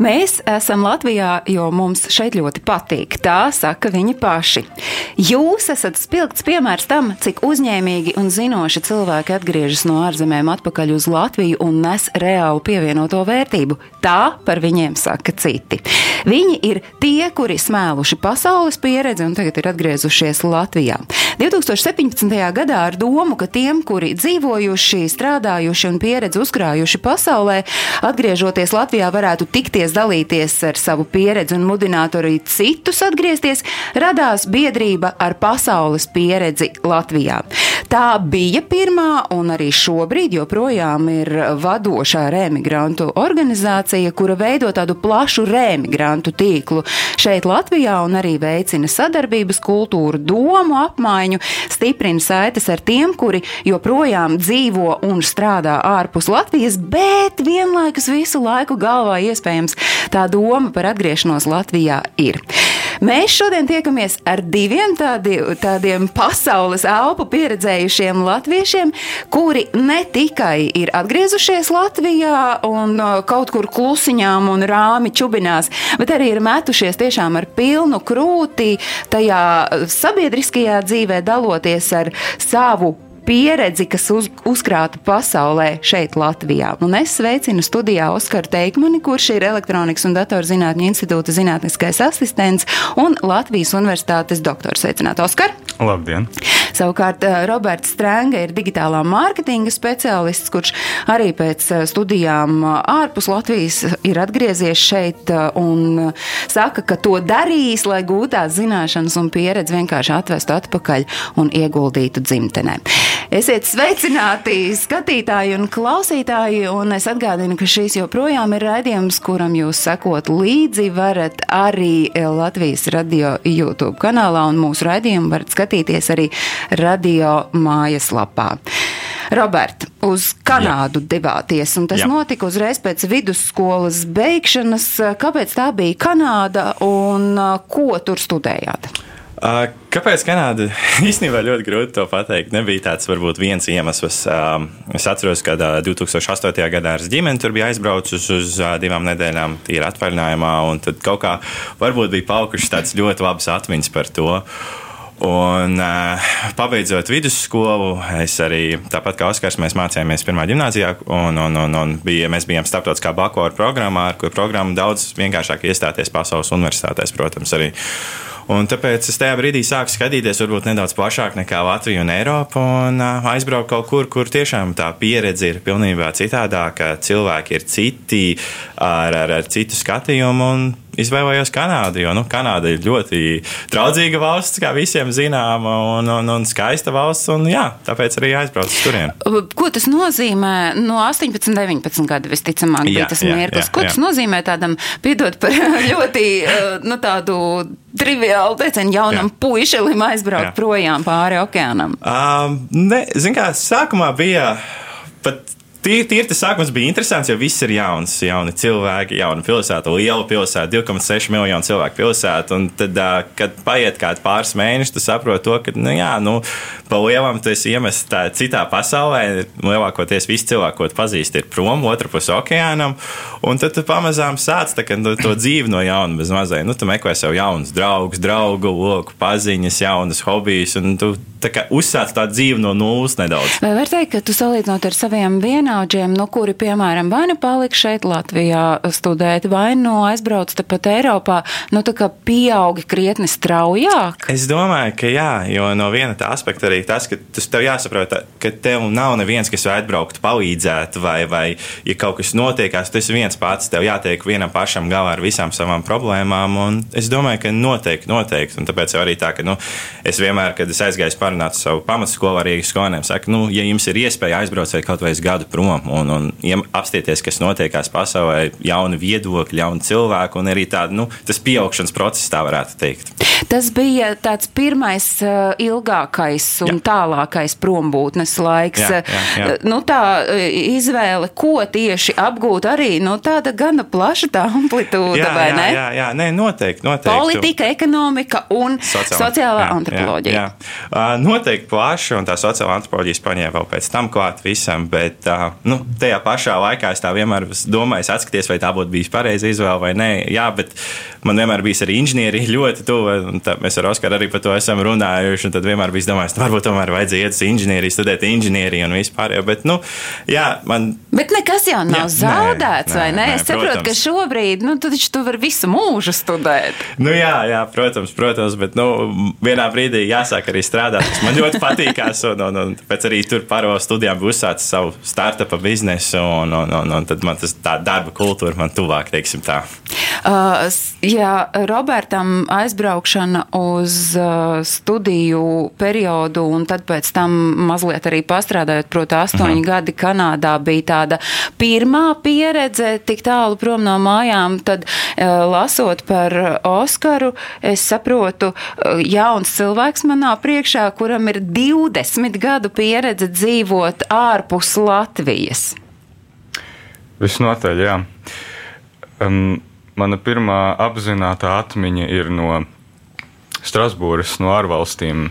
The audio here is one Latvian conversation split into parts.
Mēs esam Latvijā, jo mums šeit ļoti patīk. Tā saka viņi paši. Jūs esat spilgts piemērs tam, cik uzņēmīgi un zinoši cilvēki atgriežas no ārzemēm atpakaļ uz Latviju un nes reālu pievienoto vērtību. Tā par viņiem saka citi. Viņi ir tie, kuri smēluši pasaules pieredzi un tagad ir atgriezušies Latvijā. 2017. gadā ar domu, ka tiem, kuri dzīvojuši, strādājuši un pieredzi uzkrājuši pasaulē, atgriežoties Latvijā, varētu tikties, dalīties ar savu pieredzi un mudināt arī citus atgriezties, radās biedrība ar pasaules pieredzi Latvijā. Tā bija pirmā un arī šobrīd joprojām ir vadošā remigrantu organizācija, kura veido tādu plašu remigrantu tīklu šeit Latvijā un arī veicina sadarbības kultūru, domu apmaiņu, stiprina saites ar tiem, kuri joprojām dzīvo un strādā ārpus Latvijas, bet vienlaikus visu laiku galvā iespējams tā doma par atgriešanos Latvijā ir. Mēs šodien tiekamies ar diviem tādi, tādiem pasaules elpu pieredzējušiem latviešiem, kuri ne tikai ir atgriezušies Latvijā un uh, kaut kur klusiņām un rāmi čubinās, bet arī ir metušies tiešām ar pilnu krūti tajā sabiedriskajā dzīvē, daloties ar savu pieredzi, kas uz, uzkrāta pasaulē, šeit, Latvijā. Un es sveicinu studijā Oskaru Teikmani, kurš ir Elektronikas un datorzinātņu institūta zinātniskais asistents un Latvijas Universitātes doktors. Sveicināt, Oskar! Labdien! Savukārt eh, Roberts Strēnga ir digitālā mārketinga speciālists, kurš arī pēc eh, studijām eh, ārpus Latvijas ir atgriezies šeit un saka, ka to darīs, lai gūtās zināšanas un pieredzi vienkārši atvestu atpakaļ un ieguldītu dzimtenē. Esiet sveicināti, skatītāji un klausītāji, un es atgādinu, ka šīs joprojām ir raidījums, kuram jūs sekot līdzi varat arī Latvijas radio YouTube kanālā, un mūsu raidījumu varat skatīties arī radio mājaslapā. Robert, uz Kanādu Jā. devāties, un tas Jā. notika uzreiz pēc vidusskolas beigšanas. Kāpēc tā bija Kanāda un ko tur studējāt? Uh, kāpēc Kanāda? Īstenībā ļoti grūti to pateikt. Nebija tāds varbūt viens iemesls. Uh, es atceros, ka uh, 2008. gadā ar ģimeni tur bija aizbraucis uz uh, divām nedēļām, tīri atvaļinājumā, un tad kaut kā varbūt bija palikušas tādas ļoti labas atmiņas par to. Un, uh, pabeidzot vidusskolu, es arī, tāpat kā Oskars, mēs mācījāmies pirmā gimnājā, un, un, un, un bija, mēs bijām starptautiskā bakalaura programmā, ar kuru programmu daudz vienkāršāk iestāties pasaules universitātēs, protams, arī. Un tāpēc es tajā brīdī sāku skatīties, varbūt nedaudz plašāk nekā Latvija un Eiropa, un aizbraucu kaut kur, kur tiešām tā pieredze ir pilnībā citādāka. Cilvēki ir citi, ar, ar, ar citu skatījumu, un izvēlējos Kanādu, jo nu, Kanāda ir ļoti draudzīga valsts, kā visiem zinām, un, un, un skaista valsts, un jā, tāpēc arī aizbraucu turien. Ko tas nozīmē? No 18, 19 gadu visticamāk bija tas mirklis. Ko jā. tas nozīmē tādam, piedod par ļoti nu, tādu triviālu teicienu jaunam jā. puišelim aizbraukt jā. projām pāri okeānam? Um, ne, zin kā, sākumā bija pat Tīri, tīri tas sākums bija interesants, jo viss ir jauns. Jauni cilvēki, jauna pilsēta, liela pilsēta, 2,6 miljonu cilvēku pilsēta. Un tad, kad paiet kāds pāris mēnešus, tu saproti to, ka, nu, jā, nu, pa lielam tu esi iemests tā citā pasaulē. Lielākoties visi cilvēki, ko pazīsti, ir prom, otrā pusē okeānam. Un tad tu pamazām sāc tā, nu, to dzīvi no jauna bez mazai. Nu, tu meklē sev jaunus draugus, draugu loku, paziņas, jaunas hobijas. Un tu tā kā uzsāc tā dzīvi no nulles nedaudz. Vai var teikt, ka tu salīdzinot ar saviem vienaudžiem, no kuri, piemēram, vai nu palika šeit Latvijā studēt, vai nu aizbrauc tepat Eiropā, nu tā kā pieaugi krietni straujāk? Es domāju, ka jā, jo no viena tā aspekta arī tas, ka tas tev jāsaprot, ka tev nav neviens, kas var atbraukt, palīdzēt, vai, vai ja kaut kas notiekās, tas viens pats, tev jātiek vienam pašam galā ar visām savām problēmām, un es domāju, ka noteikti, noteikti, un tāpēc arī tā, ka, nu, es vienmēr, kad es aizgāju parunāt savu pamatskolu arī skolēniem. Saka, nu, ja jums ir iespēja aizbraukt vai kaut vai uz gadu prom, prom un, un iem- apstīties, kas notiekās pasaulē, jauni viedokļi, jauni cilvēki un arī tāda, nu, tas pieaugšanas process, tā varētu teikt. Tas bija tāds pirmais uh, ilgākais un Jā. tālākais prombūtnes laiks. Jā, jā, jā. Uh, Nu, tā uh, izvēle, ko tieši apgūt, arī nu, tāda gana plaša tā amplitūda, Jā, vai jā, ne? jā, jā, nē, noteikti, noteikti. Politika, ekonomika un sociālā jā, antropoloģija. Jā, jā. Noteikti plaši, un tā sociālā antropoloģija paņēma vēl pēc tam klāt visam, bet uh, nu, tajā pašā laikā es tā vienmēr domājis, atskaties, vai tā būtu bijusi pareiza izvēle vai nē. Jā, bet man vienmēr bijis arī inženierija ļoti tuva, un tā, mēs ar Oskaru arī par to esam runājuši, un tad vienmēr bijis domājis, nu, varbūt tomēr vajadzēja iet uz inženieriju, studēt inženieriju un vispār, bet, nu, jā, man Bet nekas jau nav Jā, zaudēts, nē, vai ne? nē, es saprotu, ka protams. šobrīd nu, tu tu vari visu mūžu studēt. Nu, jā, jā, protams, protams, bet nu, vienā brīdī jāsāk arī strādāt. Man ļoti patīkās, un, un, un pēc arī tur paro studijām bija uzsācis savu startupa biznesu, un, un, un, un tad man tas tā darba kultūra man tuvāk, teiksim tā. Uh, jā, Robertam aizbraukšana uz uh, studiju periodu, un tad pēc tam mazliet arī pastrādājot, proti, astoņi uh -huh. gadi Kanādā bija tāda pirmā pieredze tik tālu prom no mājām. Tad, uh, lasot par Oskaru, es saprotu, uh, jauns cilvēks manā priekšā, kuram ir 20 gadu pieredze dzīvot ārpus Latvijas. Visnotaļ, jā. Um, mana pirmā apzināta atmiņa ir no Strasbūras, no ārvalstīm.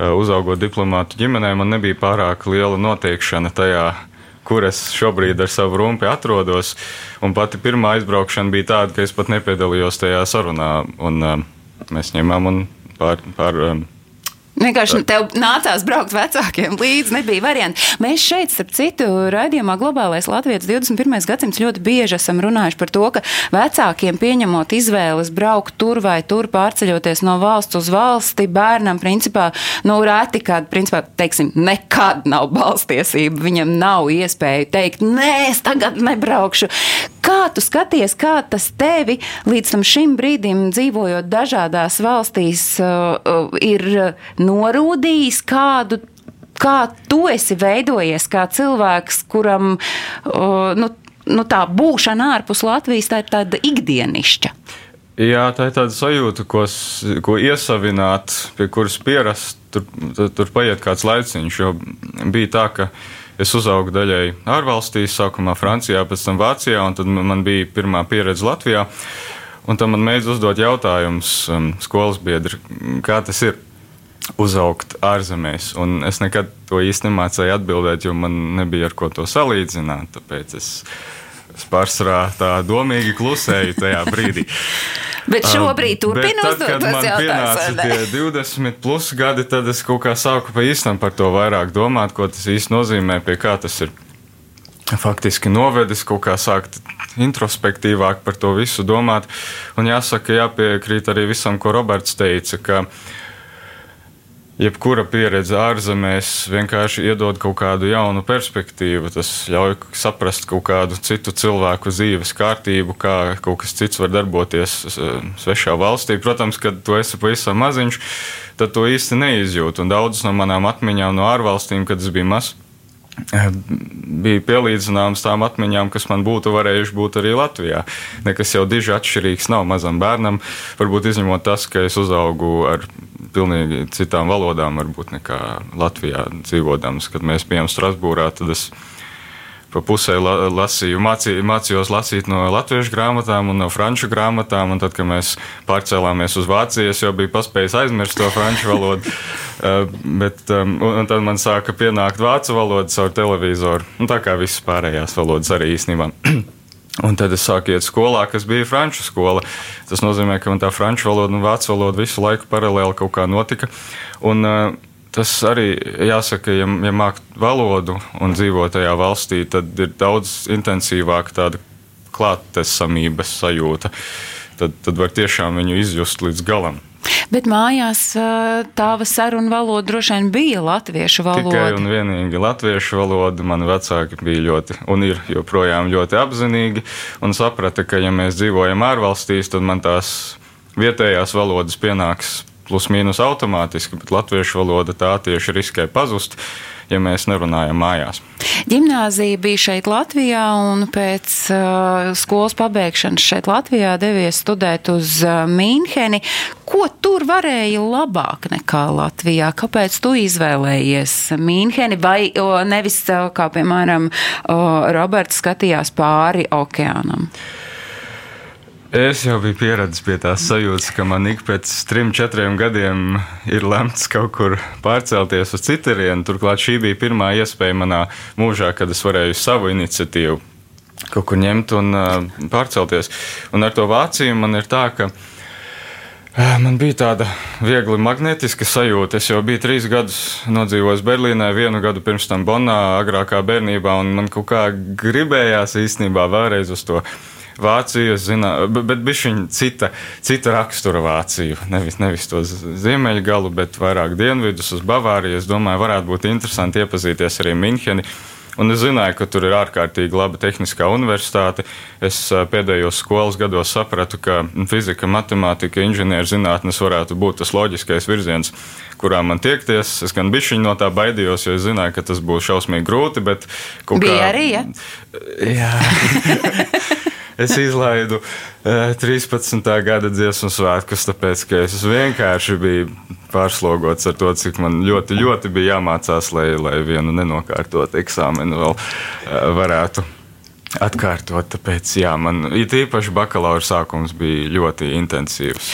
Uzaugot diplomātu ģimenē, man nebija pārāk liela noteikšana tajā, kur es šobrīd ar savu rumpi atrodos. Un pati pirmā aizbraukšana bija tāda, ka es pat nepiedalījos tajā sarunā. Un, uh, mēs ņēmām un pār. pār um, Vienkārši tev nācās braukt vecākiem līdzi, nebija variantu. Mēs šeit, starp citu, raidījumā Globālais Latvijas 21. gadsimts ļoti bieži esam runājuši par to, ka vecākiem pieņemot izvēles braukt tur vai tur, pārceļoties no valsts uz valsti, bērnam, principā, nu, reti, kad, principā, teiksim, nekad nav balstiesība, viņam nav iespēja teikt, nē, es tagad nebraukšu. Kā tu skaties, kā tas tevi līdz tam šim brīdim dzīvojot dažādās valstīs uh, uh, ir norūdījis kādu? Kā tu esi veidojies kā cilvēks, kuram nu, nu, tā būšana ārpus Latvijas tā ir tāda ikdienišķa? Jā, tā ir tāda sajūta, ko, ko iesavināt, pie kuras pierast. Tur, tur paiet kāds laiciņš. Jo bija tā, ka es uzaugu daļai ārvalstīs, sākumā Francijā, pēc tam Vācijā, un tad man bija pirmā pieredze Latvijā. Un tam man mēdz uzdot jautājumus um, skolas biedri, kā tas ir uzaugt ārzemēs. Un es nekad to īsti nemācīju atbildēt, jo man nebija ar ko to salīdzināt. Tāpēc es, es pārsvarā tā domīgi klusēju tajā brīdī. Bet šobrīd Um, turpina bet uzdot tad, kad man jautājumus. pienāca tie 20 plus gadi, tad es kaut kā sāku pa īstam par to vairāk domāt, ko tas īsti nozīmē, pie kā tas ir faktiski novedis, kaut kā sākt introspektīvāk par to visu domāt. Un jāsaka, jāpiekrīt arī visam, ko Roberts teica, ka jebkura pieredze ārzemēs vienkārši iedod kaut kādu jaunu perspektīvu. Tas ļauj saprast kaut kādu citu cilvēku dzīves kārtību, kā kaut kas cits var darboties svešā valstī. Protams, kad tu esi pavisam maziņš, tad to īsti neizjūti. Un daudzas no manām atmiņām no ārvalstīm, kad es biju mazs, bija pielīdzināms tām atmiņām, kas man būtu varējuši būt arī Latvijā. Nekas jau diži atšķirīgs nav mazam bērnam. Varbūt izņemot tas, ka es uzaugu ar pilnīgi citām valodām, varbūt nekā Latvijā dzīvodams. Kad mēs bijām Strasbūrā, tad es pa pusē la, lasīju, mācī, mācījos lasīt no latviešu grāmatām un no franču grāmatām. Un tad, kad mēs pārcēlāmies uz Vāciju, es jau biju paspējis aizmirst to franču valodu. Uh, bet, um, un, un tad man sāka pienākt vācu valoda caur televizoru. Un tā kā visas pārējās valodas arī īstenībā. Un tad es sāku iet skolā, kas bija franču skola. Tas nozīmē, ka man tā franču valoda un vācu valoda visu laiku paralēli kaut kā notika. Un, uh, tas arī jāsaka, ja, ja mākt valodu un dzīvo tajā valstī, tad ir daudz intensīvāka tāda klātesamības sajūta. Tad, tad var tiešām viņu izjust līdz galam. Bet mājās tava saruna valoda droši vien bija latviešu Tikai valoda. un vienīgi latviešu valoda. Mani vecāki bija ļoti, un ir joprojām ļoti apzinīgi, un saprata, ka, ja mēs dzīvojam ārvalstīs, tad man tās vietējās valodas pienāks plus mīnus automātiski, bet latviešu valoda tā tieši riskē pazust. ja mēs nerunājam mājās. Gimnāzija bija šeit Latvijā, un pēc uh, skolas pabeigšanas šeit Latvijā devies studēt uz uh, Mīnheni. Ko tur varēja labāk nekā Latvijā? Kāpēc tu izvēlējies Mīnheni vai o, nevis, uh, kā piemēram, o, Roberts skatījās pāri okeānam? Es jau biju pieradis pie tās sajūtas, ka man ik pēc trim, četriem gadiem ir lemts kaut kur pārcelties uz citurienu. Turklāt šī bija pirmā iespēja manā mūžā, kad es varēju savu iniciatīvu kaut kur ņemt un uh, pārcelties. Un ar to Vāciju man ir tā, ka uh, man bija tāda viegli magnetiska sajūta. Es jau biju trīs gadus nodzīvojis Berlīnē, vienu gadu pirms tam Bonā, agrākā bērnībā, un man kaut kā gribējās īstenībā vēlreiz uz to Vāciju, zinā, bet bija cita, cita rakstura Vāciju. Nevis, nevis to ziemeļu galu, bet vairāk dienvidus uz Bavāriju. Es domāju, varētu būt interesanti iepazīties arī Minheni. Un es zināju, ka tur ir ārkārtīgi laba tehniskā universitāte. Es pēdējos skolas gados sapratu, ka fizika, matemātika, inženierzinātnes varētu būt tas loģiskais virziens, kurā man tiekties. Es gan bišķiņu no tā baidījos, jo es zināju, ka tas būs šausmīgi grūti. Bija kā... arī, ja? Jā. es izlaidu uh, 13. gada dziesmu svētkus, tāpēc ka es vienkārši biju pārslogots ar to, cik man ļoti, ļoti bija jāmācās, lai, lai vienu nenokārtot eksāmenu vēl uh, varētu. Atkārtot, tāpēc, jā, man īpaši bakalaura sākums bija ļoti intensīvs.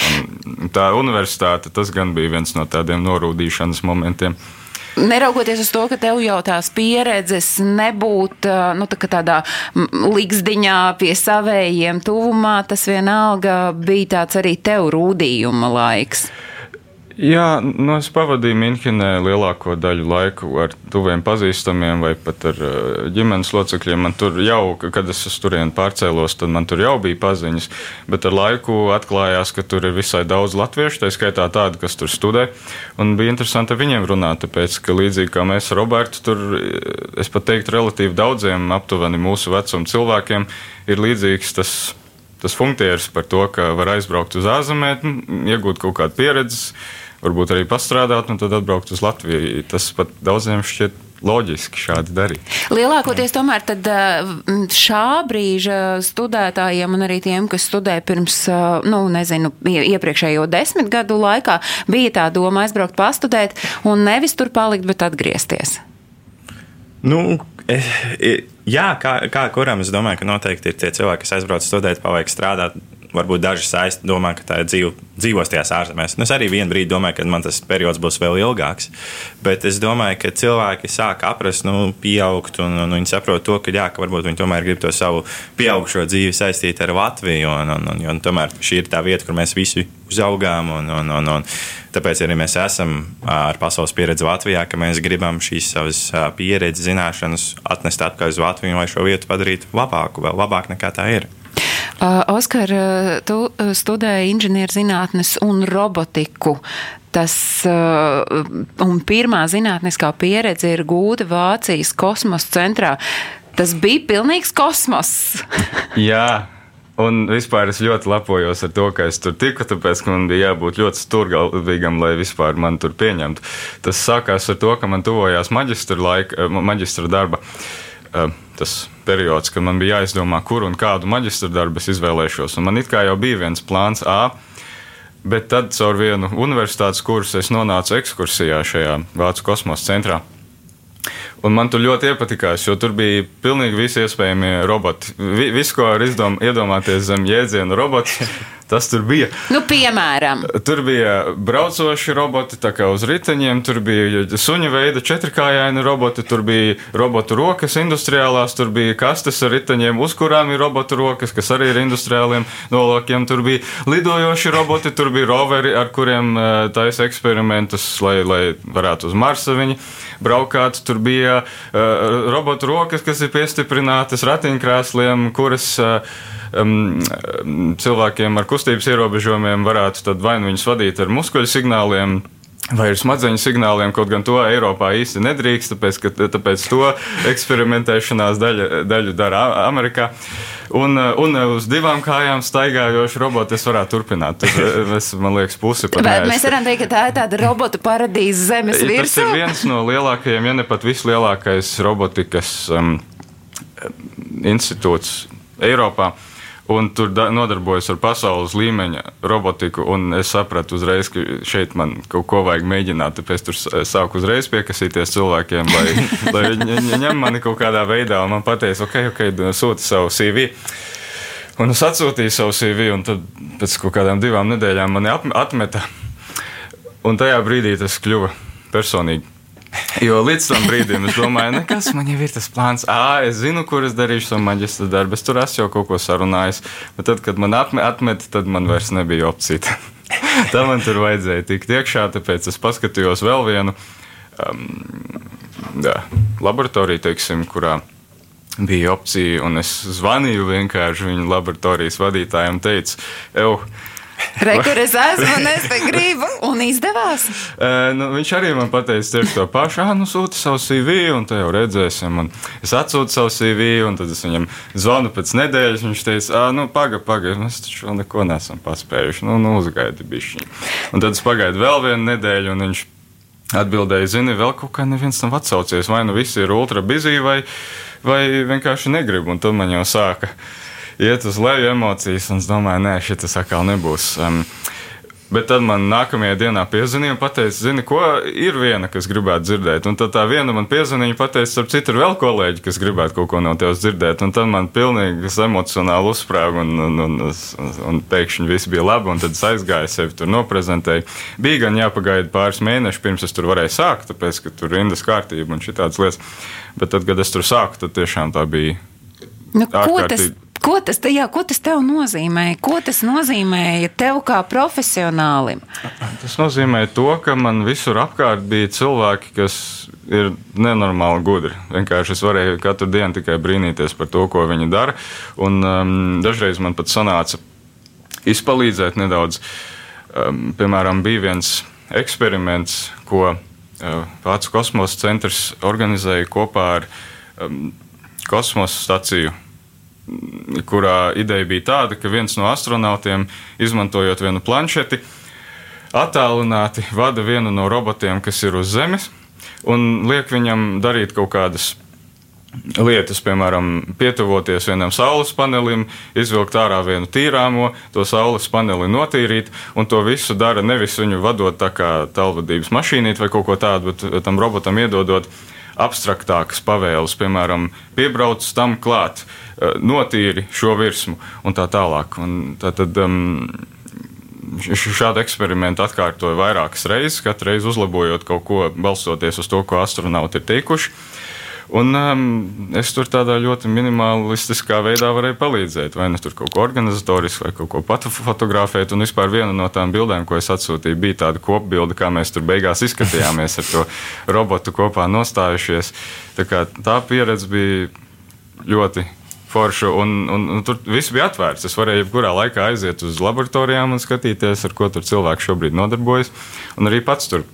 Un tā universitāte, tas gan bija viens no tādiem norūdīšanas momentiem. Uh, Neraugoties uz to, ka tev jau tās pieredzes nebūt nu, tā tādā līgzdiņā pie savējiem tuvumā, tas vienalga bija tāds arī tev rūdījuma laiks. Jā, nu es pavadīju Minhenē lielāko daļu laiku ar tuviem pazīstamiem vai pat ar ģimenes locekļiem. Man tur jau, kad es uz turieni pārcēlos, tad man tur jau bija paziņas, bet ar laiku atklājās, ka tur ir visai daudz latviešu, tā skaitā tādi, kas tur studē. Un bija interesanti ar viņiem runāt, tāpēc, ka līdzīgi kā mēs ar Robertu, tur es pat teiktu relatīvi daudziem aptuveni mūsu vecuma cilvēkiem ir līdzīgs tas tas funkcijas par to, ka var aizbraukt uz ārzemēm, iegūt kaut kādu pieredzi, varbūt arī pastrādāt, un tad atbraukt uz Latviju. Tas pat daudziem šķiet loģiski šādi darīt. Lielākoties tomēr eh, šā brīža studētājiem un arī tiem, kas studē pirms, nu, nezinu, iepriekšējo desmit gadu laikā, bija tā doma aizbraukt pastudēt un nevis tur palikt, bet atgriezties. Nu, eh, jā, kā, kā kuram es domāju, ka noteikti ir tie cilvēki, kas aizbrauc studēt, paliek strādāt varbūt daži saist, domā, ka tā ir dzīvo, dzīvos tajās ārzemēs. Nu, es arī vienu brīdi domāju, ka man tas periods būs vēl ilgāks. Bet es domāju, ka cilvēki sāk aprast, nu, pieaugt, un, un viņi saprot to, ka, jā, ka varbūt viņi tomēr grib to savu pieaugušo dzīvi saistīt ar Latviju. Un, un, un, un tomēr šī ir tā vieta, kur mēs visi uzaugām. Un, un, un, un, tāpēc arī mēs esam ar pasaules pieredzi Latvijā, ka mēs gribam šīs savas pieredzes, zināšanas atnest atpakaļ uz Latviju, lai šo vietu padarītu labāku, vēl labāk nekā tā ir. Uh, Oskar, uh, tu uh, studēji inženierzinātnes un robotiku. Tas un pirmā zinātniskā pieredze ir gūta Vācijas kosmosa centrā. Tas bija pilnīgs kosmos. Jā, Un vispār es ļoti lepojos ar to, ka es tur tiku, tāpēc, ka man bija jābūt ļoti stūrgalvīgam, lai vispār man tur pieņemtu. Tas sākās ar to, ka man tuvojās maģistra, laika, maģistra darba. Tas periods, kad man bija jāizdomā, kur un kādu maģistra darbu es izvēlēšos. Un man it kā jau bija viens plāns A, bet tad caur vienu universitātes kursu es nonācu ekskursijā šajā Vācu kosmosa centrā. Un man tur ļoti iepatikās, jo tur bija pilnīgi visi iespējamie roboti. Viss, ko var izdom, iedomāties zem jēdziena robots, tas tur bija. Nu, piemēram, tur bija braucoši roboti, tā kā uz riteņiem, tur bija suņa veida četrkājaini roboti, tur bija robotu rokas industriālās, tur bija kastes ar riteņiem, uz kurām ir robotu rokas, kas arī ir industriāliem nolūkiem. Tur bija lidojoši roboti, tur bija roveri, ar kuriem uh, taisa eksperimentus, lai, lai varētu uz Marsa viņi braukāt. Tur bija uh, robotu rokas, kas ir piestiprinātas ratiņkrēsliem, kuras uh, um, cilvēkiem ar kustības ierobežojumiem varētu vai nu viņus vadīt ar muskuļu signāliem, Vai ar smadzeņu signāliem, kaut gan to Eiropā īsti nedrīkst, tāpēc, ka, tāpēc to eksperimentēšanās daļa, daļu dara Amerikā. Un, un uz divām kājām staigājošu robotu es varētu turpināt. Tur es, man liekas, pusi pat Bet mēs varam teikt, ka tā ir tāda robotu paradīze zemes Tas ir virsū. viens no lielākajiem, ja ne pat vislielākais robotikas um, institūts Eiropā. Un tur da- nodarbojas ar pasaules līmeņa robotiku. un Es sapratu uzreiz, ka šeit man kaut ko vajag mēģināt. Tāpēc tur s- sāku uzreiz piekasīties cilvēkiem, lai, lai viņi ņem- mani kaut kādā veidā. Man teica, ok, ok, sūti savu CV. Un es atsūtīju savu CV, un tad pēc kaut kādām divām nedēļām mani atmeta. Un tajā brīdī tas kļuva personīgi. Jo līdz tam brīdim es domāju, nekas man jau ir tas plāns. Ah, es zinu, kur es darīšu savu maģistra darbu. Es tur esmu jau kaut ko sarunājis. Bet tad, kad man atme- atmeta, tad man vairs nebija opcija. Tā man tur vajadzēja tikt iekšā, tāpēc es paskatījos vēl vienu um, jā, laboratoriju, teiksim, kurā bija opcija. Un es zvanīju vienkārši viņu laboratorijas vadītājiem un teicu, Ew, Rekur es esmu un es te gribu, un izdevās. Uh, nu, viņš arī man teica tieši to pašu. Ah, nu sūti savu CV, un te jau redzēsim. Un es atsūtu savu CV, un tad es viņam zvanu pēc nedēļas. Viņš teica, ah, nu, pagaidi, pagaidi, mēs taču vēl neko neesam paspējuši. Nu, nu uzgaidi bišķiņu. Un tad es pagaidu vēl vienu nedēļu, un viņš atbildēja, zini, vēl kaut kā neviens nav atsaucies. Vai nu visi ir ultra bizī, vai, vai vienkārši negrib. Un tad man jau sāka iet uz leju emocijas, un es domāju, nē, šis atkal nebūs. Um, Bet tad man nākamajā dienā piezvanīja un teica, zini, ko ir viena, kas gribētu dzirdēt. Un tad tā viena man piezvanīja un teica, starp citu, ir vēl kolēģi, kas gribētu kaut ko no tevis dzirdēt. Un tad man pilnīgi emocionāli uzsprāga un, un, un, un, un pēkšņi viss bija labi. Un tad es aizgāju sevi tur noprezentēju. Bija gan jāpagaida pāris mēneši, pirms es tur varēju sākt, tāpēc, ka tur ir rindas kārtība un šitādas lietas. Bet tad, kad es tur sāku, tad tiešām tā bija. Nu, ko, tas. Ko, tas, jā, ko tas tev nozīmē? Ko tas nozīmē tev kā profesionālim? Tas nozīmē to, ka man visur apkārt bija cilvēki, kas ir nenormāli gudri. Vienkārši es varēju katru dienu tikai brīnīties par to, ko viņi dara. Un um, dažreiz man pat sanāca izpalīdzēt nedaudz. Um, piemēram, bija viens eksperiments, ko uh, Vācu kosmosa centrs organizēja kopā ar um, kosmosa staciju kurā ideja bija tāda, ka viens no astronautiem, izmantojot vienu planšeti, attālināti vada vienu no robotiem, kas ir uz Zemes, un liek viņam darīt kaut kādas lietas, piemēram, pietuvoties vienam saules panelim, izvilkt ārā vienu tīrāmo, to saules paneli notīrīt, un to visu dara nevis viņu vadot tā kā tālvadības mašīnīt vai kaut ko tādu, bet tam robotam iedodot abstraktākas pavēles, piemēram, piebrauc tam klāt, eh, notīri šo virsmu un tā tālāk. Un tā tad, um, Šādu eksperimentu atkārtoju vairākas reizes, katru reizi uzlabojot kaut ko, balstoties uz to, ko astronauti ir teikuši. Un um, es tur tādā ļoti minimalistiskā veidā varēju palīdzēt. Vai nu tur kaut ko organizatoriski, vai kaut ko pat fotografēt. Un vispār viena no tām bildēm, ko es atsūtīju, bija tāda kopbilde, kā mēs tur beigās izskatījāmies ar to robotu kopā nostājušies. Tā, kā tā pieredze bija ļoti forša, un, un, un tur viss bija atvērts. Es varēju jebkurā laikā aiziet uz laboratorijām un skatīties, ar ko tur cilvēki šobrīd nodarbojas. Un arī pats tur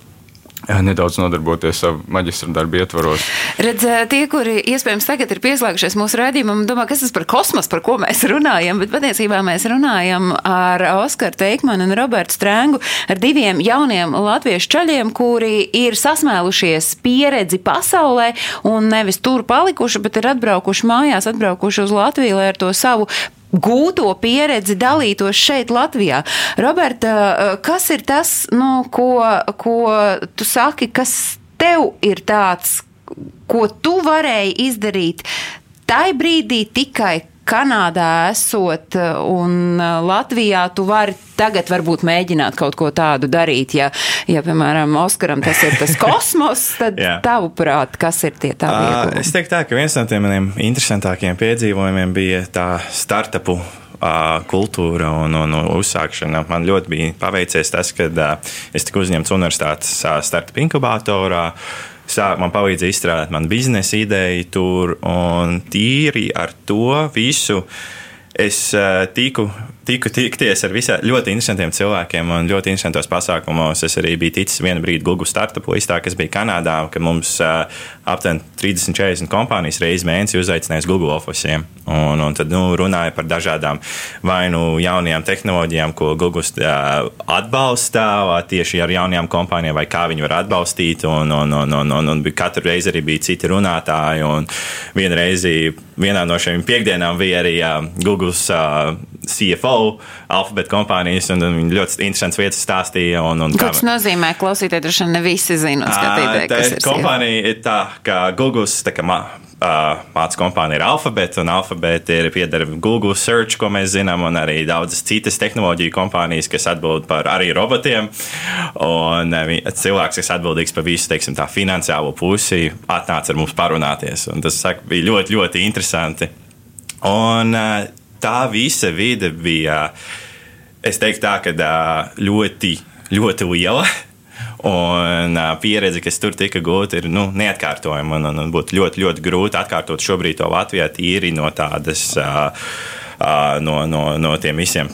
nedaudz nodarboties savu maģistra darbu ietvaros. Redz, tie, kuri iespējams tagad ir pieslēgušies mūsu raidījumam, domā, kas tas par kosmosu, par ko mēs runājam, bet patiesībā mēs runājam ar Oskaru Teikmanu un Robertu Strēngu, ar diviem jauniem latviešu čaļiem, kuri ir sasmēlušies pieredzi pasaulē un nevis tur palikuši, bet ir atbraukuši mājās, atbraukuši uz Latviju, lai ar to savu gūto pieredzi dalītos šeit, Latvijā. Roberta, kas ir tas, nu, ko, ko tu saki, kas tev ir tāds, ko tu varēji izdarīt tajā brīdī tikai Kanādā esot un Latvijā tu vari tagad varbūt mēģināt kaut ko tādu darīt. Ja, ja piemēram, Oskaram tas ir tas kosmos, tad tavuprāt, kas ir tie Ā, ieguvumi? Es teiktu, tā, ka viens no tiem maniem interesantākajiem piedzīvojumiem bija tā startupu kultūra un, un uzsākšana. Man ļoti bija paveicies tas, ka es tiku uzņemts universitātes startup inkubatorā. Sā, man palīdzēja izstrādāt manu biznesa ideju tur, un tīri ar to visu es tiku, tiku tikties ar visā, ļoti interesantiem cilvēkiem un ļoti interesantos pasākumos. Es arī biju ticis vienu brīdi Google startupā, kas bija Kanādā, ka mums uh, aptuveni 30, 40 kompānijas reizes mēnesī uzaicināja Google oficiāliem. Un, un tad nu, runāja par dažādām vai nu jaunajām tehnoloģijām, ko Google uh, atbalsta tieši ar jaunajām kompānijām, vai kā viņi var atbalstīt. Un, un, un, un, un, un katru reizi arī bija citi runātāji. Un vienreiz vienā no šīm piekdienām bija arī uh, Google uh, CFO alfabēta kompānijas, un, un viņi ļoti interesants vietas stāstīja. Un, un Ko tas nozīmē? Klausītāji droši vien ne visi zina, skatītāji, kas ir. Kompānija ir tā, ka Google tā kā Mācību kompānija ir Alphabet, un Alphabet ir pieder Google Search, ko mēs zinām, un arī daudzas citas tehnoloģiju kompānijas, kas atbild par arī robotiem. Un cilvēks, kas atbildīgs par visu teiksim, tā finansiālo pusi, atnāca ar mums parunāties. Un tas saka, bija ļoti, ļoti interesanti. Un uh, tā visa vide bija, es teiktu, tā, ka ļoti, ļoti liela. Un pieredze, kas tur tika gūta, ir nu, neatkārtojama. Un, un, un būtu ļoti, ļoti grūti atkārtot šobrīd to Latvijā tīri no tādas. Uh, no, no, no tiem visiem,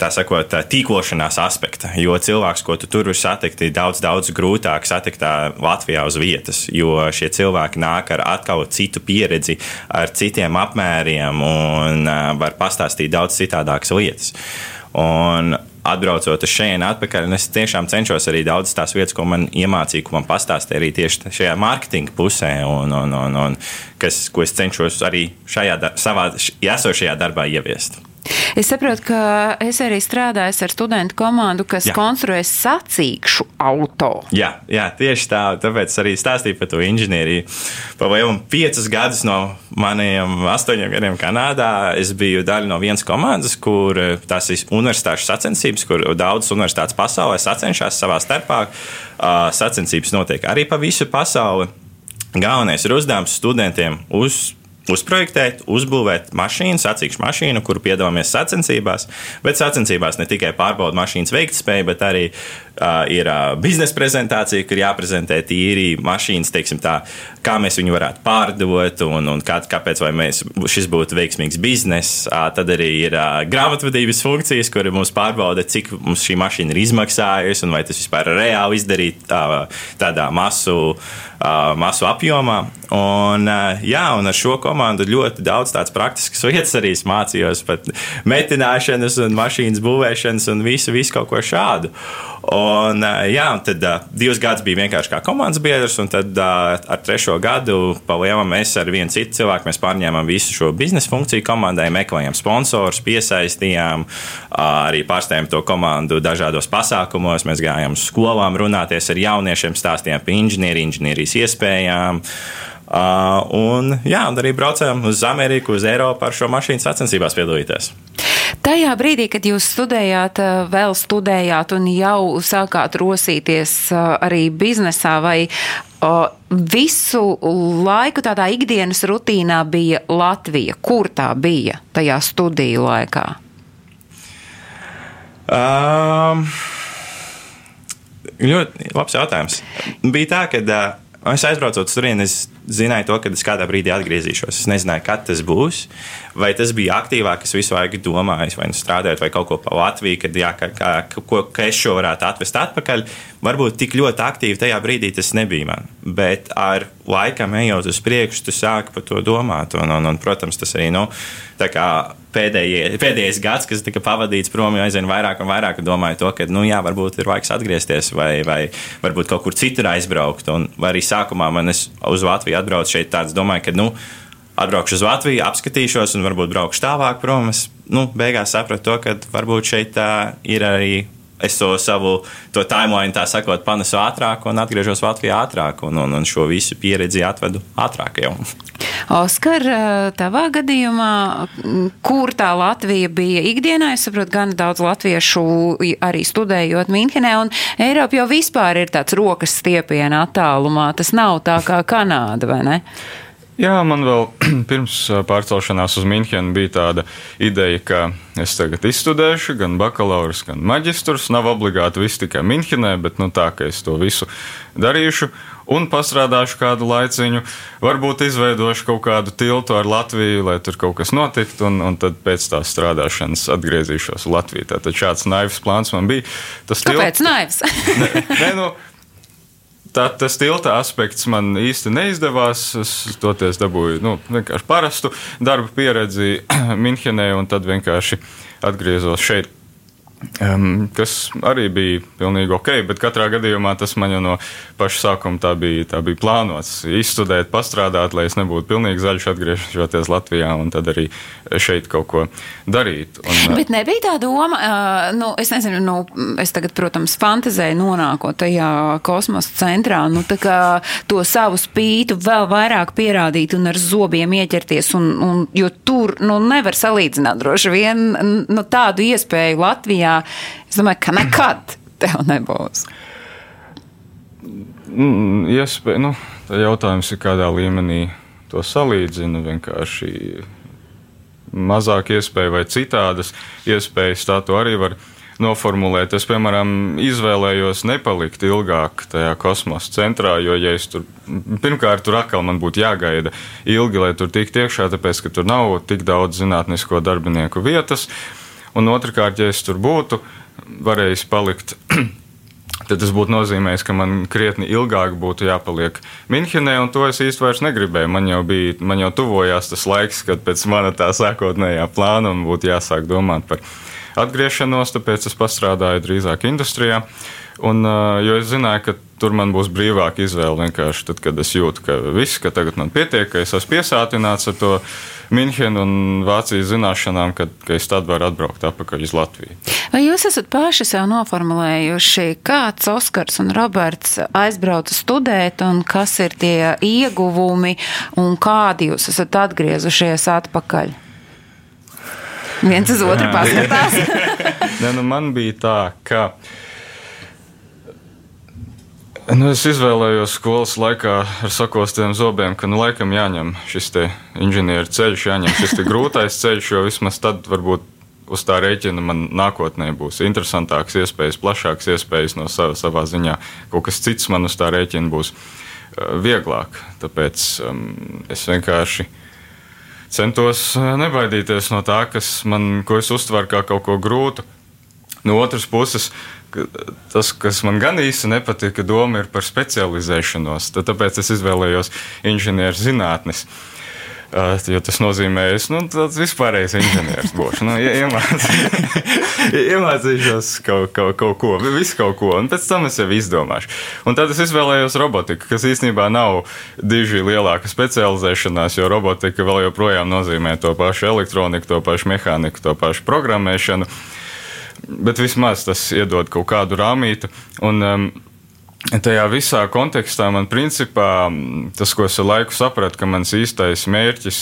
tā sakot, tīklošanās aspekta. Jo cilvēks, ko tu tur vari satikt, ir daudz, daudz grūtāk satikt Latvijā uz vietas, jo šie cilvēki nāk ar atkal citu pieredzi, ar citiem apmēriem un var pastāstīt daudz citādākas lietas. Un atbraucot uz šejienu atpakaļ, es tiešām cenšos arī daudz tās vietas, ko man iemācīja, ko man pastāstīja arī tieši šajā mārketinga pusē, un, un, un, un kas, ko es cenšos arī šajā savā esošajā darbā ieviest. Es saprotu, ka es arī strādāju ar studentu komandu, kas jā. konstruē sacīkšu auto. Jā, jā, tieši tā. Tāpēc arī stāstīju par to inženieriju. Pavadīju piecus gadus no maniem astoņiem gadiem Kanādā. Es biju daļa no vienas komandas, kur eh, tas ir universitāšu sacensības, kur daudzas universitātes pasaulē sacenšas savā starpā. Sacensības notiek arī pa visu pasauli. Galvenais ir uzdevums studentiem uz uzprojektēt, uzbūvēt mašīnu, sacīkšu mašīnu, kuru piedalāmies sacensībās. Bet sacensībās ne tikai pārbauda mašīnas veiktspēju, bet arī uh, ir uh, biznesa prezentācija, kur jāprezentē tīri mašīnas, teiksim tā, kā mēs viņu varētu pārdot un, un kā, kāpēc mēs, šis būtu veiksmīgs bizness. Uh, tad arī ir uh, grāmatvedības funkcijas, kur mums pārbauda, cik mums šī mašīna ir izmaksājusi un vai tas vispār ir reāli izdarīt tā, tādā masu, uh, masu apjomā. Un, uh, jā, un ar šo komandu ļoti daudz tādas praktiskas lietas arī mācījos, pat metināšanas un mašīnas būvēšanas un visu, visu kaut ko šādu. Un, jā, un tad divus gadus bija vienkārši kā komandas biedrs, un tad ar trešo gadu palielam mēs ar vienu citu cilvēku pārņēmām visu šo biznesa funkciju komandai, meklējām sponsorus, piesaistījām, arī pārstāvjām to komandu dažādos pasākumos. Mēs gājām uz skolām, runāties ar jauniešiem, stāstījām par inženieriju, inženierijas iespējām. Uh, un, jā, un arī braucām uz Ameriku, uz Eiropu ar šo mašīnu sacensībās piedalīties. Tajā brīdī, kad jūs studējāt, eh, vēl studējāt un jau sākāt rosīties eh, arī biznesā, vai visu laiku tādā ikdienas rutīnā bija Latvija? Kur tā bija tajā studiju laikā? Um, ļoti labs jautājums. Bija tā, ka uh, es aizbraucu uz turieni, es zināju to, ka es kādā brīdī atgriezīšos. Es nezināju, kad tas būs. Vai tas bija aktīvāk, es visu laiku domāju, vai nu strādājot, vai kaut ko pa Latviju, kad jā, ka, ka, ka, ka es šo varētu atvest atpakaļ. Varbūt tik ļoti aktīvi tajā brīdī tas nebija man. Bet ar laikam ejot uz priekšu, tu sāki par to domāt. Un, un, un, protams, tas arī nu, pēdējie, pēdējais gads, kas tika pavadīts prom, jau aizvien vairāk un vairāk domāju to, ka nu, jā, varbūt ir laiks atgriezties vai, vai varbūt kaut kur citur aizbraukt. Un, arī sākumā man uz Latviju atbraucu šeit tāds, domāju, ka, nu, atbraukšu uz Latviju, apskatīšos un varbūt braukšu tālāk prom. Es nu, beigās sapratu to, ka varbūt šeit uh, ir arī. Es to savu to timeline, tā sakot, panesu ātrāk un atgriežos Latvijā ātrāk, un, un, un šo visu pieredzi atvedu ātrāk jau. Oskar, tavā gadījumā, kur tā Latvija bija ikdienā, es saprotu, gan daudz latviešu arī studējot Minhenē, un Eiropa jau vispār ir tāds rokas stiepiena attālumā. Tas nav tā kā Kanāda, vai ne? Jā, man vēl pirms pārcelšanās uz Münchenu bija tāda ideja, ka es tagad izstudēšu gan bakalaura, gan maģistrus. Nav obligāti viss tikai Münchenē, bet nu, tā, ka es to visu darīšu un pastrādāšu kādu laiciņu. Varbūt izveidošu kaut kādu tiltu ar Latviju, lai tur kaut kas notiktu, un, un tad pēc tās strādāšanas atgriezīšos Latvijā. Tātad šāds naivs plāns man bija. Tas Kāpēc naivs? Nē, nu, tā, tas tilta aspekts man īsti neizdevās. Es toties dabūju nu, vienkārši parastu darba pieredzi Minhenē, un tad vienkārši atgriezos šeit. Um, kas arī bija pilnīgi ok, bet katrā gadījumā tas man jau no paša sākuma tā bija, tā bija plānots. Izstudēt, pastrādāt, lai es nebūtu pilnīgi zaļš, atgriežoties Latvijā un tad arī šeit kaut ko darīt. Un, Bet nebija tā doma, nu, es nezinu, nu, es tagad, protams, fantazēju nonākot tajā kosmosa centrā, nu, tā kā to savu spītu vēl vairāk pierādīt un ar zobiem ieķerties, un, un, jo tur, nu, nevar salīdzināt droši vien, nu, tādu iespēju Latvijā. Es domāju, ka nekad tev nebūs. Mm, Iespēja, nu, tā jautājums ir, kādā līmenī to salīdzina. Vienkārši mazāk iespēju vai citādas iespējas, tā to arī var noformulēt. Es, piemēram, izvēlējos nepalikt ilgāk tajā kosmosa centrā, jo, ja es tur, pirmkārt, tur atkal man būtu jāgaida ilgi, lai tur tiktu iekšā, tāpēc, ka tur nav tik daudz zinātnisko darbinieku vietas. Un otrkārt, ja es tur būtu varējis palikt, tad tas būtu nozīmējis, ka man krietni ilgāk būtu jāpaliek Minhenē, un to es īsti vairs negribēju. Man jau bija, man jau tuvojās tas laiks, kad pēc mana tā sākotnējā plāna būtu jāsāk domāt par atgriešanos, tāpēc es pastrādāju drīzāk industrijā. Un, jo es zināju, ka tur man būs brīvāka izvēle. Vienkārši tad, kad es jūtu, ka viss, ka tagad man pietiek, ka es esmu piesātināts ar to Minhenu un Vācijas zināšanām, ka, ka es tad varu atbraukt atpakaļ uz Latviju. Vai jūs esat paši sev noformulējuši, kāds Oskars un Roberts aizbrauca studēt, un kas ir tie ieguvumi, un kādi jūs esat atgriezušies atpakaļ? Viens uz otru paskatās. Ne, nu man bija tā, ka. Nu, es izvēlējos skolas laikā ar sakostiem zobiem, ka nu, laikam jāņem šis inženieru ceļš, jāņem šis grūtais ceļš, jo vismaz tad varbūt uz tā rēķina man nākotnē būs interesantāks, iespējas, plašāks iespējas no sava, savā ziņā. Kaut kas cits man uz tā rēķina būs uh, vieglāk. Tāpēc um, es vienkārši centos uh, nebaidīties no tā, kas man, ko es uztveru kā kaut ko grūtu. No otras puses, tas, kas man gan īsti nepatika, doma ir par specializēšanos. Tad, tāpēc es izvēlējos inženieru zinātnes. Uh, jo tas nozīmē, ka es nu, tāds vispārējais inženieris būšu. Nu, iemācīšos kaut, kaut, kaut ko, visu kaut ko, un pēc tam es jau izdomāšu. Un tad es izvēlējos robotiku, kas īstenībā nav diži lielāka specializēšanās, jo robotika vēl joprojām nozīmē to pašu elektroniku, to pašu mehāniku, to pašu programmēšanu. Bet vismaz tas iedod kaut kādu rāmītu. Un, um, Tajā visā kontekstā man principā tas, ko es ar laiku sapratu, ka mans īstais mērķis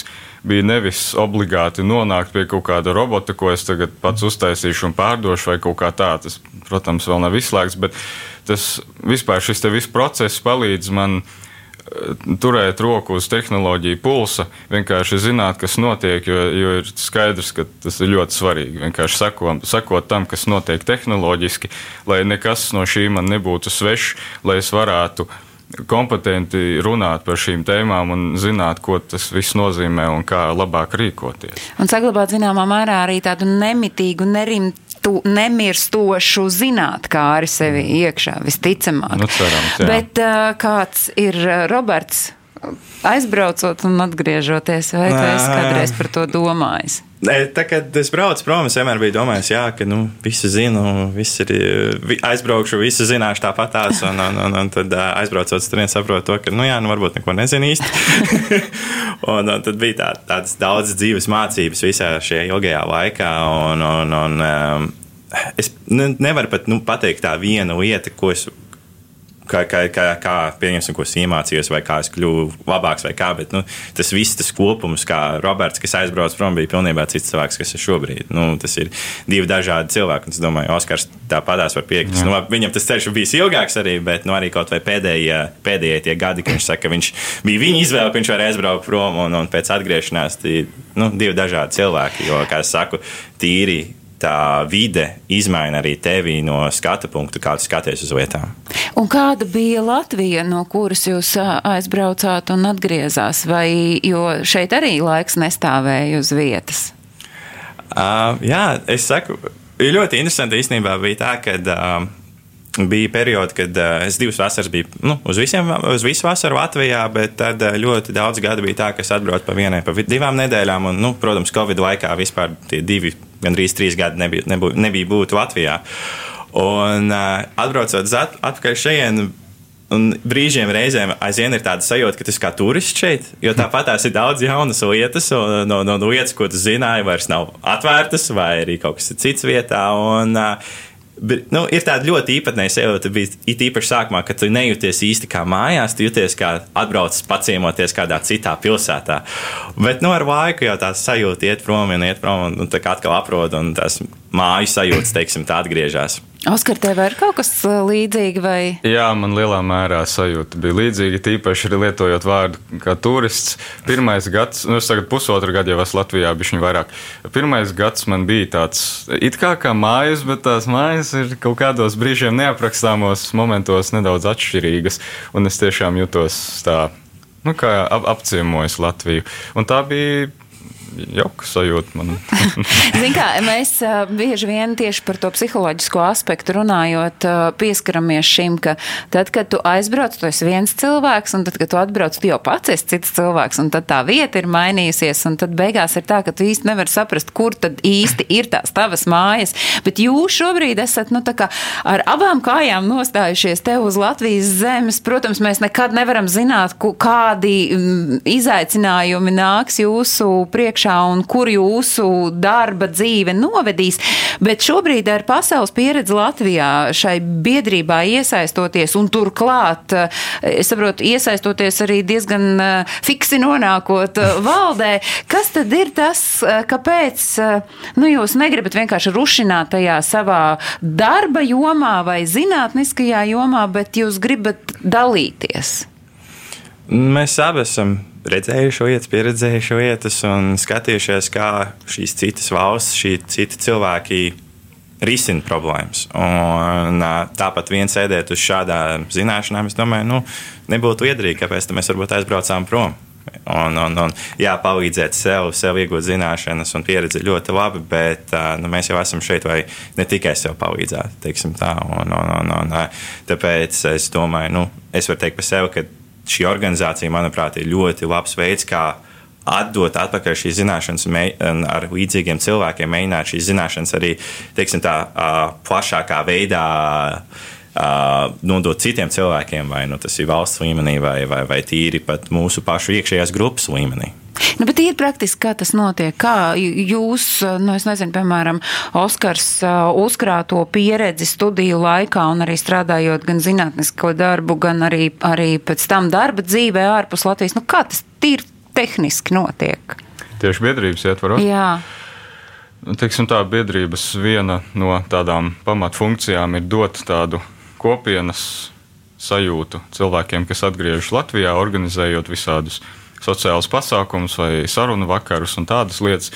bija nevis obligāti nonākt pie kaut kāda robota, ko es tagad pats uztaisīšu un pārdošu, vai kaut kā tā. Tas, protams, vēl nav izslēgts, bet tas vispār šis viss process palīdz man turēt roku uz tehnoloģiju pulsa, vienkārši zināt, kas notiek, jo, jo ir skaidrs, ka tas ir ļoti svarīgi. Vienkārši sakot, sakot tam, kas notiek tehnoloģiski, lai nekas no šī man nebūtu svešs, lai es varētu kompetenti runāt par šīm tēmām un zināt, ko tas viss nozīmē un kā labāk rīkoties. Un saglabāt zināmā mērā arī tādu nemitīgu, nerimtu tu nemirstošu zinātnē sevi iekšā, visticamāk. Nu, cerams, jā. Bet uh, kāds ir uh, Roberts? Aizbraucot un atgriežoties, vai tu esi kādreiz par to domājis? Nē, tā, kad es braucu prom, es vienmēr biju domājis, jā, ka nu, visu zinu, viss ir vi, aizbraukšu, visu zināšu tāpatās, un, un, un, un tad aizbraucot, tur viens saprot to, ka, nu jā, nu varbūt neko nezinu īsti. un, un tad bija tā, tādas daudz dzīves mācības visā šajā ilgajā laikā, un, un, un um, es ne, nevaru pat nu, pateikt tā viena lieta, ko es kā, kā, kā, kā pieņemsim, ko es iemācījos, vai kā es kļuvu labāks, vai kā. Bet nu, tas viss, tas kopums, kā Roberts, kas aizbrauca prom, bija pilnībā cits cilvēks, kas ir šobrīd. Nu, tas ir divi dažādi cilvēki. Es domāju, Oskars tāpatās var piekrist. Nu, viņam tas ceļš bijis ilgāks arī, bet nu, arī kaut vai pēdējie, pēdējie tie gadi, kad viņš saka, ka viņš bija viņa izvēle, ka viņš var aizbraukt prom un, un pēc atgriešanās. Tie nu, divi dažādi cilvēki, jo, kā es saku, tīri tā vide izmaina arī tevi no skatu punktu, kā tu skaties uz lietām. Un kāda bija Latvija, no kuras jūs aizbraucāt un atgriezās? Vai, jo šeit arī laiks nestāvēja uz vietas. Uh, jā, es saku, ļoti interesanti īstenībā bija tā, ka. Uh, Bija periodi, kad uh, es divas vasaras biju nu, uz, visiem, uz visu vasaru Latvijā, bet tad uh, ļoti daudz gadu bija tā, ka es atbraucu pa vienai, pa divām nedēļām. Un, nu, protams, Covid laikā vispār tie divi, gandrīz trīs gadi nebija, nebija, nebija būt Latvijā. Un uh, atbraucot at, atpakaļ šeit, Un brīžiem reizēm aizvien ir tāda sajūta, ka tas kā turists šeit, jo tāpat tās ir daudz jaunas lietas, un no, no lietas, ko tu zināji, vairs nav atvērtas, vai arī kaut kas cits vietā. Un, uh, Bet, nu, ir tāda ļoti īpatnēja sajūta, bija it īpaši sākumā, ka tu nejūties īsti kā mājās, tu jūties kā atbraucis paciemoties kādā citā pilsētā. Bet nu, ar laiku jau tā sajūta iet prom un iet prom, un, un tā kā atkal aprod, un tās māju sajūtas, teiksim, tā atgriežas. Oskar, tev ir kaut kas uh, līdzīgs vai? Jā, man lielā mērā sajūta bija līdzīga. Tīpaši arī lietojot vārdu kā turists. Pirmais gads, nu es tagad pusotru gadu jau esmu Latvijā, bija viņa vairāk. Pirmais gads man bija tāds, it kā kā mājas, bet tās mājas ir kaut kādos brīžiem neaprakstāmos momentos nedaudz atšķirīgas. Un es tiešām jutos tā, nu kā ap, apciemojis Latviju. Un tā bija jauka sajūta man. Zin kā, mēs bieži vien tieši par to psiholoģisko aspektu runājot, pieskaramies šim, ka tad, kad tu aizbrauc, tu esi viens cilvēks, un tad, kad tu atbrauc, tu jau pats esi cits cilvēks, un tad tā vieta ir mainījusies, un tad beigās ir tā, ka tu īsti nevari saprast, kur tad īsti ir tās tavas mājas. Bet jūs šobrīd esat, nu, tā kā ar abām kājām nostājušies te uz Latvijas zemes. Protams, mēs nekad nevaram zināt, kādi izaicinājumi nāks jūsu priekšā priekšā un kur jūsu darba dzīve novedīs. Bet šobrīd ar pasaules pieredzi Latvijā šai biedrībā iesaistoties un turklāt, es saprotu, iesaistoties arī diezgan eh, fiksi nonākot eh, valdē, kas tad ir tas, eh, kāpēc nu, jūs negribat vienkārši rušināt tajā savā darba jomā vai zinātniskajā jomā, bet jūs gribat dalīties? Mēs abi esam redzējuši lietas, pieredzējuši lietas un skatījušies, kā šīs citas valsts, šī citi cilvēki risina problēmas. Un, tāpat viens sēdēt uz šādām zināšanām, es domāju, nu, nebūtu liederīgi, kāpēc mēs varbūt aizbraucām prom. Un, un, un, jā, palīdzēt sev, sev iegūt zināšanas un pieredzi ļoti labi, bet nu, mēs jau esam šeit, lai ne tikai sev palīdzētu. Tā, un, un, un, un, tāpēc es domāju, nu, es varu teikt par sevi, ka šī organizācija, manuprāt, ir ļoti labs veids, kā atdot atpakaļ šīs zināšanas ar līdzīgiem cilvēkiem, mēģināt šīs zināšanas arī teiksim, tā, plašākā veidā. Uh, nodot citiem cilvēkiem, vai nu, tas ir valsts līmenī, vai, vai, vai tīri pat mūsu pašu iekšējās grupas līmenī. Nu, bet ir praktiski, kā tas notiek. Kā jūs, nu, es nezinu, piemēram, Oskars uzkrāto pieredzi studiju laikā un arī strādājot gan zinātnisko darbu, gan arī, arī pēc tam darba dzīvē ārpus Latvijas. Nu, kā tas tīri tehniski notiek? Tieši biedrības ietvaros? Jā. Nu, teiksim tā, biedrības viena no tādām pamatfunkcijām ir dot tādu kopienas sajūtu cilvēkiem, kas atgriežas Latvijā, organizējot visādus sociālus pasākumus vai sarunu vakarus un tādas lietas.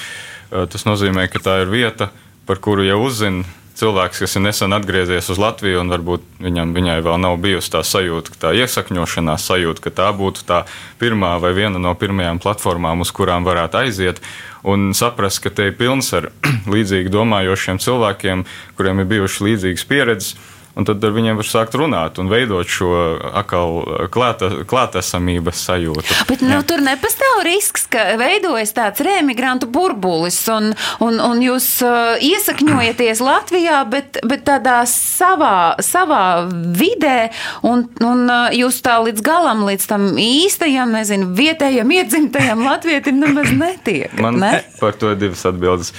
Tas nozīmē, ka tā ir vieta, par kuru jau uzzina cilvēks, kas ir nesen atgriezies uz Latviju, un varbūt viņam, viņai vēl nav bijusi tā sajūta, tā iesakņošanās sajūta, ka tā būtu tā pirmā vai viena no pirmajām platformām, uz kurām varētu aiziet. Un saprast, ka te ir pilns ar līdzīgi domājošiem cilvēkiem, kuriem ir bijušas līdzīgas pieredzes Un tad ar viņiem var sākt runāt un veidot šo atkal klāta, klātesamības sajūtu. Bet nu, tur nepastāv risks, ka veidojas tāds remigrantu burbulis un, un, un jūs uh, iesakņojaties Latvijā, bet, bet tādā savā, savā vidē un, un uh, jūs tā līdz galam, līdz tam īstajam, nezinu, vietējam iedzimtajam latvietim nemaz netiek. Man ne? par to divas atbildes.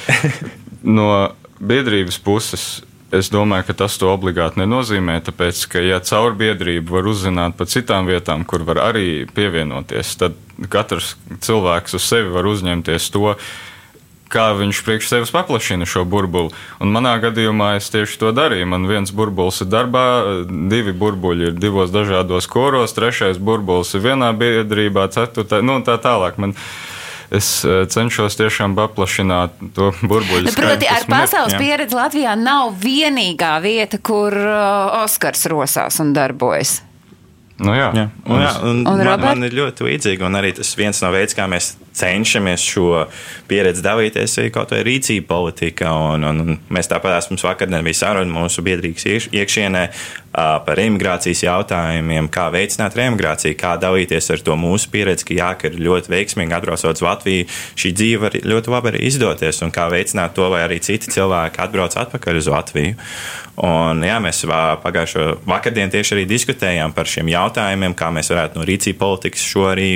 No biedrības puses Es domāju, ka tas to obligāti nenozīmē, tāpēc, ka, ja caur biedrību var uzzināt par citām vietām, kur var arī pievienoties, tad katrs cilvēks uz sevi var uzņemties to, kā viņš priekš sevis paplašina šo burbuli. Un manā gadījumā es tieši to darīju. Man viens burbulis ir darbā, divi burbuļi ir divos dažādos koros, trešais burbulis ir vienā biedrībā, ceturtā, nu tā tālāk. Man, es eh, cenšos tiešām paplašināt to burbuļu. Nu, Proti, ar pasaules Jā. pieredzi Latvijā nav vienīgā vieta, kur uh, Oskars rosās un darbojas. Nu, jā. Jā, un, jā, un, Un, un man, Robert? man ir ļoti līdzīgi, un arī tas viens no veidiem, kā mēs cenšamies šo pieredzi dalīties, ir kaut vai rīcība politika. Un, un, un mēs tāpat mums vakar bija saruna mūsu biedrības iekš, iekšienē par imigrācijas jautājumiem, kā veicināt reimigrāciju, kā dalīties ar to mūsu pieredzi, ka jā, ka ir ļoti veiksmīgi atbraucot uz Latviju, šī dzīve var ļoti labi arī izdoties, un kā veicināt to, lai arī citi cilvēki atbrauc atpakaļ uz Latviju. Un, jā, mēs pagājušo vakardienu tieši arī diskutējām par šiem jautājumiem, kā mēs varētu no rīcība politikas šo arī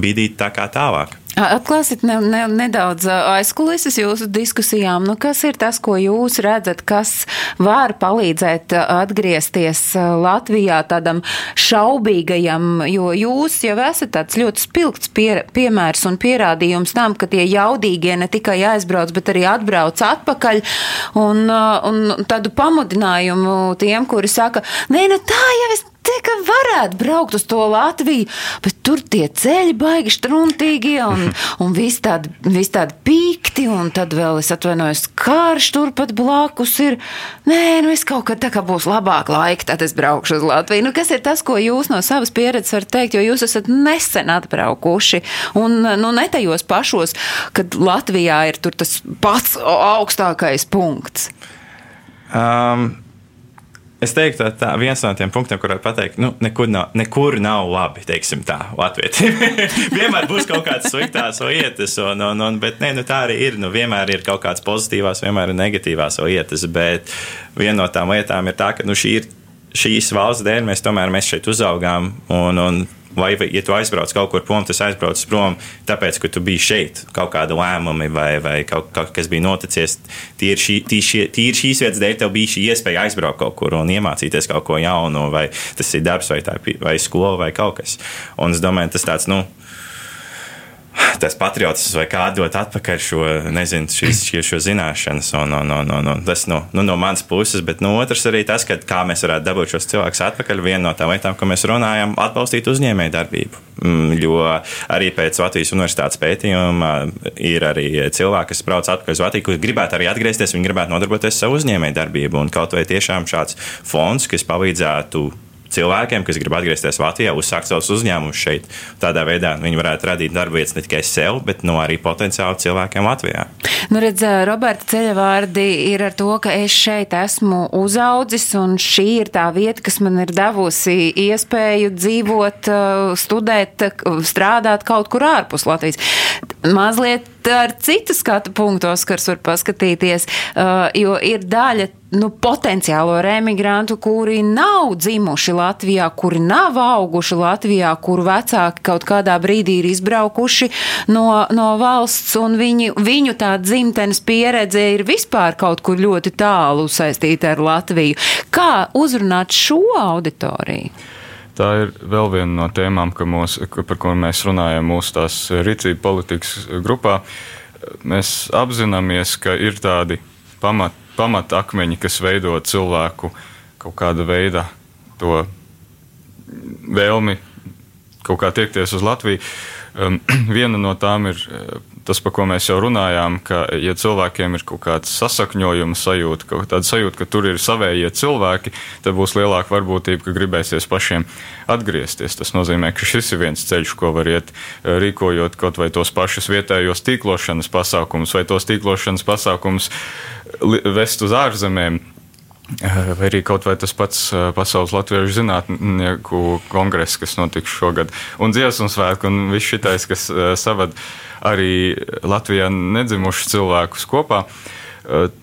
bīdīt tā kā tālāk. Atklāsit ne, ne, nedaudz aizkulises jūsu diskusijām. Nu, kas ir tas, ko jūs redzat, kas var palīdzēt atgriezties Latvijā tādam šaubīgajam, jo jūs jau esat tāds ļoti spilgts pie, piemērs un pierādījums tam, ka tie jaudīgie ne tikai aizbrauc, bet arī atbrauc atpakaļ. Un, un tādu pamudinājumu tiem, kuri saka, nē, nu tā jau es te, ka varētu braukt uz to Latviju, bet tur tie ceļi baigi struntīgi un, un viss tādi, vis tādi pīkti, un tad vēl es atvainojos, karš turpat blakus ir. Nē, nu es kaut kad tā kā būs labāk laika, tad es braukšu uz Latviju. Nu, kas ir tas, ko jūs no savas pieredzes varat teikt, jo jūs esat nesen atbraukuši un nu, ne tajos pašos, kad Latvijā ir tur tas pats augstākais punkts. Um, Es teiktu, ka viens no tiem punktiem, kur var pateikt, nu, nekur nav, nekur nav labi, teiksim tā, Latvijā. vienmēr būs kaut kādas sliktās lietas, un, un, un, bet nē, nu, tā arī ir. Nu, vienmēr ir kaut kādas pozitīvās, vienmēr ir negatīvās lietas, bet viena no tām lietām ir tā, ka nu, šī ir šīs valsts dēļ mēs tomēr mēs šeit uzaugām. Un, un, Vai, vai, ja tu aizbrauc kaut kur prom, tas aizbrauc prom, tāpēc, ka tu biji šeit, kaut kāda lēmuma vai, vai kaut, kaut kas bija noticis. Tīri šī, tī šie, tīri šīs vietas dēļ tev bija šī iespēja aizbraukt kaut kur un iemācīties kaut ko jaunu, vai tas ir darbs, vai, tā, vai skola, vai kaut kas. Un es domāju, tas tāds, nu, tas patriotisms vai kā dot atpakaļ šo, nezinu, šīs, šīs, šo zināšanas. Un, un, un, un, un tas no, nu, no manas puses, bet no otras arī tas, ka, kā mēs varētu dabūt šos cilvēkus atpakaļ. Viena no tām lietām, ko mēs runājam, atbalstīt uzņēmēju darbību. Mm, Jo arī pēc Latvijas universitātes pētījuma ir arī cilvēki, kas brauc atpakaļ uz Latviju, kuriem gribētu arī atgriezties, viņi gribētu nodarboties ar savu uzņēmēju darbību. Un kaut vai tiešām šāds fonds, kas palīdzētu cilvēkiem, kas grib atgriezties Latvijā, uzsākt savus uzņēmumus šeit. Tādā veidā viņi varētu radīt darba vietas ne tikai sev, bet no arī potenciāli cilvēkiem Latvijā. Nu, redz, Roberta ceļavārdi ir ar to, ka es šeit esmu uzaudzis, un šī ir tā vieta, kas man ir devusi iespēju dzīvot, uh, studēt, strādāt kaut kur ārpus Latvijas. Mazliet ar citu skatu punktu Oskars var paskatīties, uh, jo ir daļa nu, potenciālo remigrantu, kuri nav dzimuši Latvijā, kuri nav auguši Latvijā, kuru vecāki kaut kādā brīdī ir izbraukuši no, no valsts, un viņi, viņu tā dzimtenes pieredze ir vispār kaut kur ļoti tālu saistīta ar Latviju. Kā uzrunāt šo auditoriju? Tā ir vēl viena no tēmām, ka mūs, par ko mēs runājam mūsu tās rīcība politikas grupā. Mēs apzināmies, ka ir tādi pamat, pamatakmeņi, kas veido cilvēku kaut kāda veida to vēlmi kaut kā tiekties uz Latviju. Um, viena no tām ir uh, tas, par ko mēs jau runājām, ka, ja cilvēkiem ir kaut kāds sasakņojuma sajūta, kaut kāda sajūta, ka tur ir savējie cilvēki, tad būs lielāka varbūtība, ka gribēsies pašiem atgriezties. Tas nozīmē, ka šis ir viens ceļš, ko var iet, uh, rīkojot kaut vai tos pašus vietējos tīklošanas pasākumus, vai tos tīklošanas pasākumus li- vest uz ārzemēm. Vai arī kaut vai tas pats Pasaules Latviešu zinātnieku kongress, kas notiks šogad, un dziesmu svētku, un viss šitais, kas savad arī Latvijā nedzimušus cilvēkus kopā.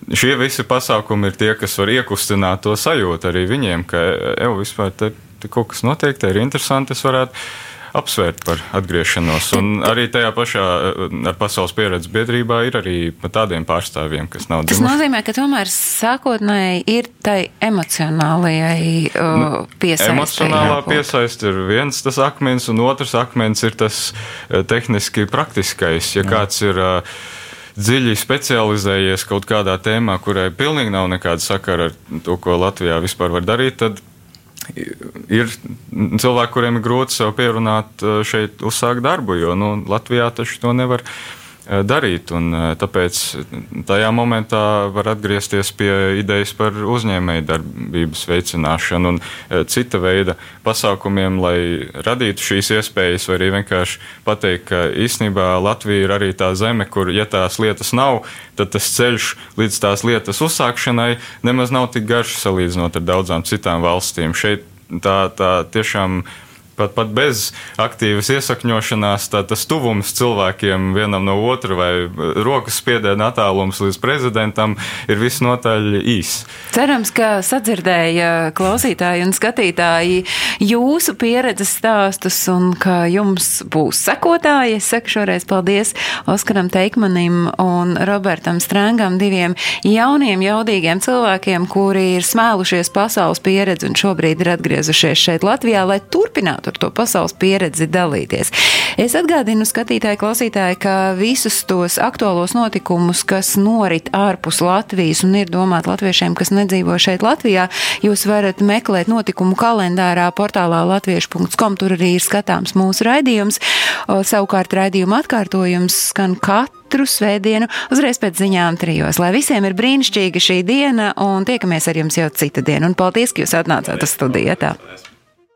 Šie visi pasākumi ir tie, kas var iekustināt to sajūtu arī viņiem, ka jau vispār te, te kaut kas notiek, te ir interesanti, es varētu apsvērt par atgriešanos. Un arī tajā pašā ar pasaules pieredzes biedrībā ir arī tādiem pārstāvjiem, kas nav Tas dzimuši. nozīmē, ka tomēr sākotnēji ir tai emocionālajai uh, piesaistē. Emocionālā piesaiste ir viens tas akmens, un otrs akmens ir tas eh, tehniski praktiskais. Ja kāds ir eh, dziļi specializējies kaut kādā tēmā, kurai pilnīgi nav nekāda sakara ar to, ko Latvijā vispār var darīt, tad ir cilvēki, kuriem ir grūti sev pierunāt eh, šeit uzsākt darbu, jo nu, Latvijā taču to nevar darīt. Tāpēc tajā momentā var atgriezties pie idejas par uzņēmēju darbības veicināšanu un cita veida pasākumiem, lai radītu šīs iespējas, vai arī vienkārši pateikt, ka īstenībā Latvija ir arī tā zeme, kur, ja tās lietas nav, tad tas ceļš līdz tās lietas uzsākšanai nemaz nav tik garš salīdzinot ar daudzām citām valstīm. Šeit tā, tā tiešām pat, pat bez aktīvas iesakņošanās, tā, tas tuvums cilvēkiem vienam no otra vai rokas spiediena attālums līdz prezidentam ir visnotaļ īss. Cerams, ka sadzirdēja klausītāji un skatītāji jūsu pieredzes stāstus un ka jums būs sekotāji. Es saku šoreiz paldies Oskaram Teikmanim un Robertam Strangam, diviem jauniem, jaudīgiem cilvēkiem, kuri ir smēlušies pasaules pieredzi un šobrīd ir atgriezušies šeit Latvijā, lai turpinātu ar to pasaules pieredzi dalīties. Es atgādinu skatītāji, klausītāji, ka visus tos aktuālos notikumus, kas norit ārpus Latvijas un ir domāti latviešiem, kas nedzīvo šeit Latvijā, jūs varat meklēt notikumu kalendārā portālā latviešu.com. Tur arī ir skatāms mūsu raidījums. Savukārt raidījuma atkārtojums skan katru svētdienu uzreiz pēc ziņām trijos. Lai visiem ir brīnišķīga šī diena un tiekamies ar jums jau cita diena. Un paldies, ka jūs atnācāt uz studiju. Tā.